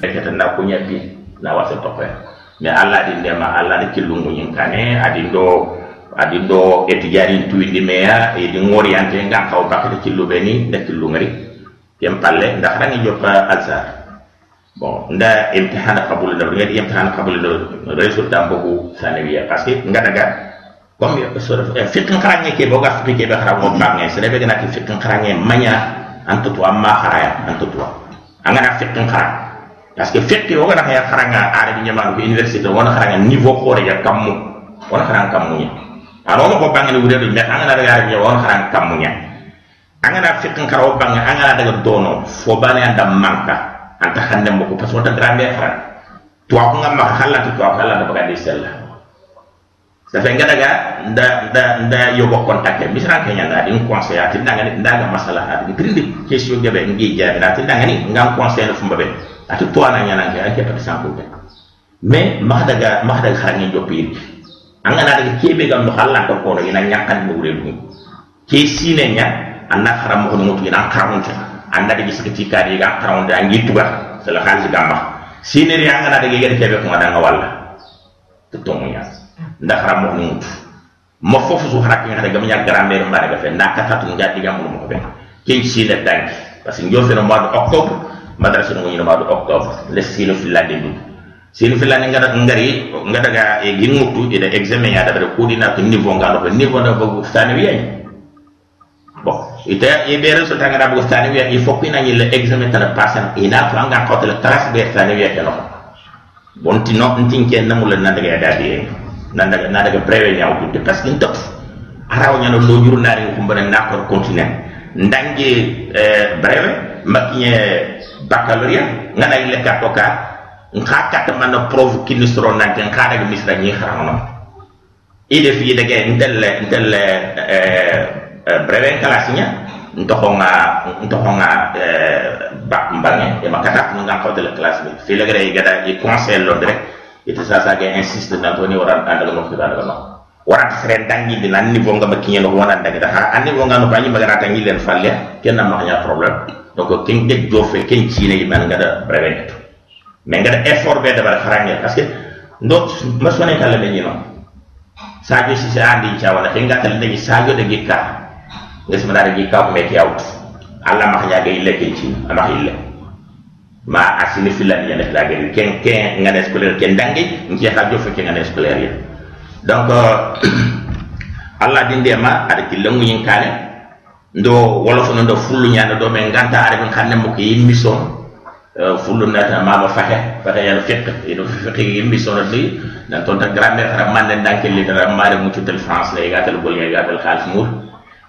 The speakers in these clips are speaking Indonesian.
kete na kunya bi na wasa to ko me alla di ndema alla di kilungu nyin kane adi do adi do etijari tuindi meya e di ngori ante nga kaw bakati killu beni da killu ngari yam palle ndax rangi joppa azhar. Bon nda imtihan qabul da ngadi imtihan qabul da resultat bogu sanawiya parce que nga daga comme fiqh kharanye ke boga fiqh ke be khara mo bangi sene be gana ki fiqh kharanye manya antu to amma kharaya antu to angana fiqh khara parce que fiqh o gana ya kharanga arabi nyama ko université wona kharanga niveau ko ya kammu. Wona kharanga kammu nya. Ano ko bangi wure do me angana daga arabi wona kharanga kammu nya. Angana fiqh khara o bangi angana daga dono fo bana anda manka anta hande mo ko que ta drambe khara. To ko ngam ma khalla to ko khalla da baga di sella sa fe ngada ga nda nda nda yogo contacté. Misran kenya nda din conseil ati nda ngani nda ga masala ati trindi question gabe ngi jabe ati nda ngani ngam conseil no fumba be ati to ana nyana ke ake pati sanko be mais ma daga ma daga xarani jopi anga na daga kebe gam no halla to ko ina nyakkan no wure dum ke sine nya anna haram ko mutu ina karam to anda daga sikati kadi ga karam da ngi tuba sala khalsi gamba sine ri anga na daga yede kebe ko ngada ngawalla to to mo nya. Ndax ram mo nut mo fofu su harak nga daga minya grammaire mbare ga fe. Ndaka tatu ngadi ga mo ko be ke sine dangi parce que njofe no mois de octobre madrasa no ngino mois de octobre le sino filande ndu. Sino filande ngada ngari ngada ga e ginmutu ida examen ya da kudina ko niveau ngalo ko niveau da bogu tani wiya bon ita e be reso tanga da bogu tani wiya il faut kina le examen tala passen ina to anga ko tele tras be tani wiya ke no bon ti no ntin ken namul na daga da di na daga na daga brewe nyaaw gudde. Parce que ntop araw nyano lo jurnaari ko mbana nakor continent ndange brewe makinye baccalauréat ngana ile kato ka nka preuve kini soro nante nka daga misra nyi xarangono ide fi daga ndelle ndelle brewe classe nya ntoxonga ntoxonga bak mbange e makata nga ko de la classe bi fi la gare gada e conseil lo direct insiste na toni no wara sere dangi di nan niveau nga makinye no wana daga da ha niveau nga no banyi magana tangi len falle kenna ma nya problème donc ken de jofe ken chine man ngada brevet mais ngada effort be dabar kharange parce que ndo masone kala be nyino sajo si sa andi cha wala ken gatal de sajo de gikka nges mana de gikka ko meti out. Alla ma khanya ga ille ken chi ama ille ma asini filan ya nek lagi. Ken ken ngada scolaire ken dangi ngi ha jofe ken ngada scolaire ya donc euh, allah dindema aɗa killa ŋuñin kane. Ndo wolofono ndo fullu ñande ɗo men ganta aɗa min hannde mo ko euh, yimmi son fullu nata mama fahe fahe yana fiqe ino fiqe yimmi sono ni nan toon ta grammaire ndanke mande dankelli tara maade muccutel france la egatel golña egatel haalis mur.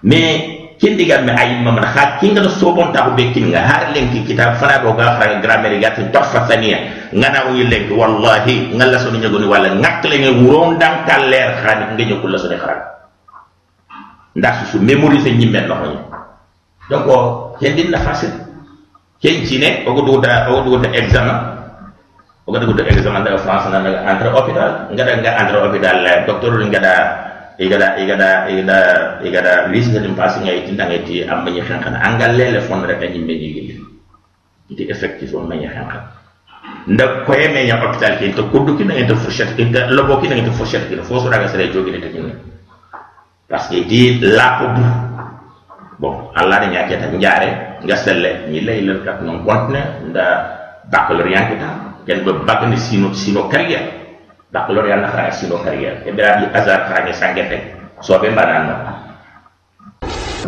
Mais kin diga me ay mam na khat kinga no sobon ta be kin nga har len ki kitab fana do ga xara grammaire gatal tofa thaniya ngana wi len wallahi ngalla so ni ngoni wala ngak le ngi wuron dan taler khani ngi nyukul la so ni xara ndax su mémoriser ñimmel no hoñi donc ken din na fasil ken ci ne o do da o do da examen o do da examen da france na entre hôpital nga da nga entre hôpital la docteur nga da igada igada igada igada visite ay tinda ngay ti am ñi xan xana angal lele fon rek ñi me ñi gili ti effectif on ma ñi xan xana nda ko yeme ña hôpital ki to kuddu ki na ngeen fourchette ki lo bo ki na ngeen fourchette ki fo so daga sere jogi ne te parce que di la ko du bon alla de nyake ta njare nga selle ni lay le kat non kontne nda baccalauréat kita ken be bag ni sino sino carrière baccalauréat na xara sino carrière e bira bi azar xara ni sangete so be banan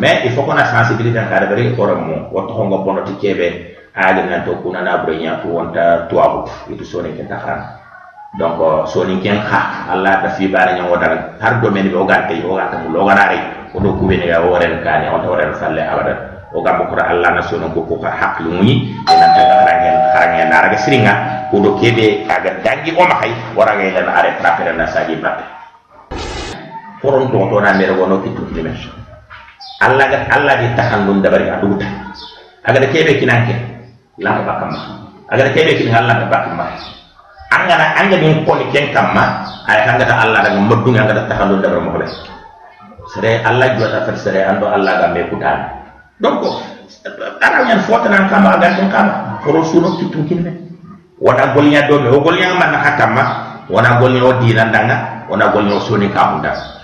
mais il faut qu'on a sensibilité en cadre bari ko mo wato ko ngobono ti kebe ali na to kuna na bre nya to wonta to abu itu so ne ke ta xara donc soni ken ha alla da fi bara nya wodal har domaine be o gante o ganta mu lo ganare o do ku kubene ga o ren kane o to ren salle abada o gam ko alla na sono ko ko haklu muni ena ta harangen harangen na raga siringa ko do kebe aga dangi o mahay wara ga len are trapere na saji batte koron to to na mere wono kitu kilime alla ga alla di tahandun dabari aduta aga da kebe kinanke la ka bakama aga da kebe kin alla ka bakama angana anga min koni ken kamma ay hanga ta Allah daga moddu nga da taxalu daga mo be sere Allah jota fa sere ando Allah ga me kutan ara ñan fota nan kama ga tan kama foro suno kitum kinne wona golnya do be o golnya man hakamma wona golnya o dinandanga wona golnya o soni kamunda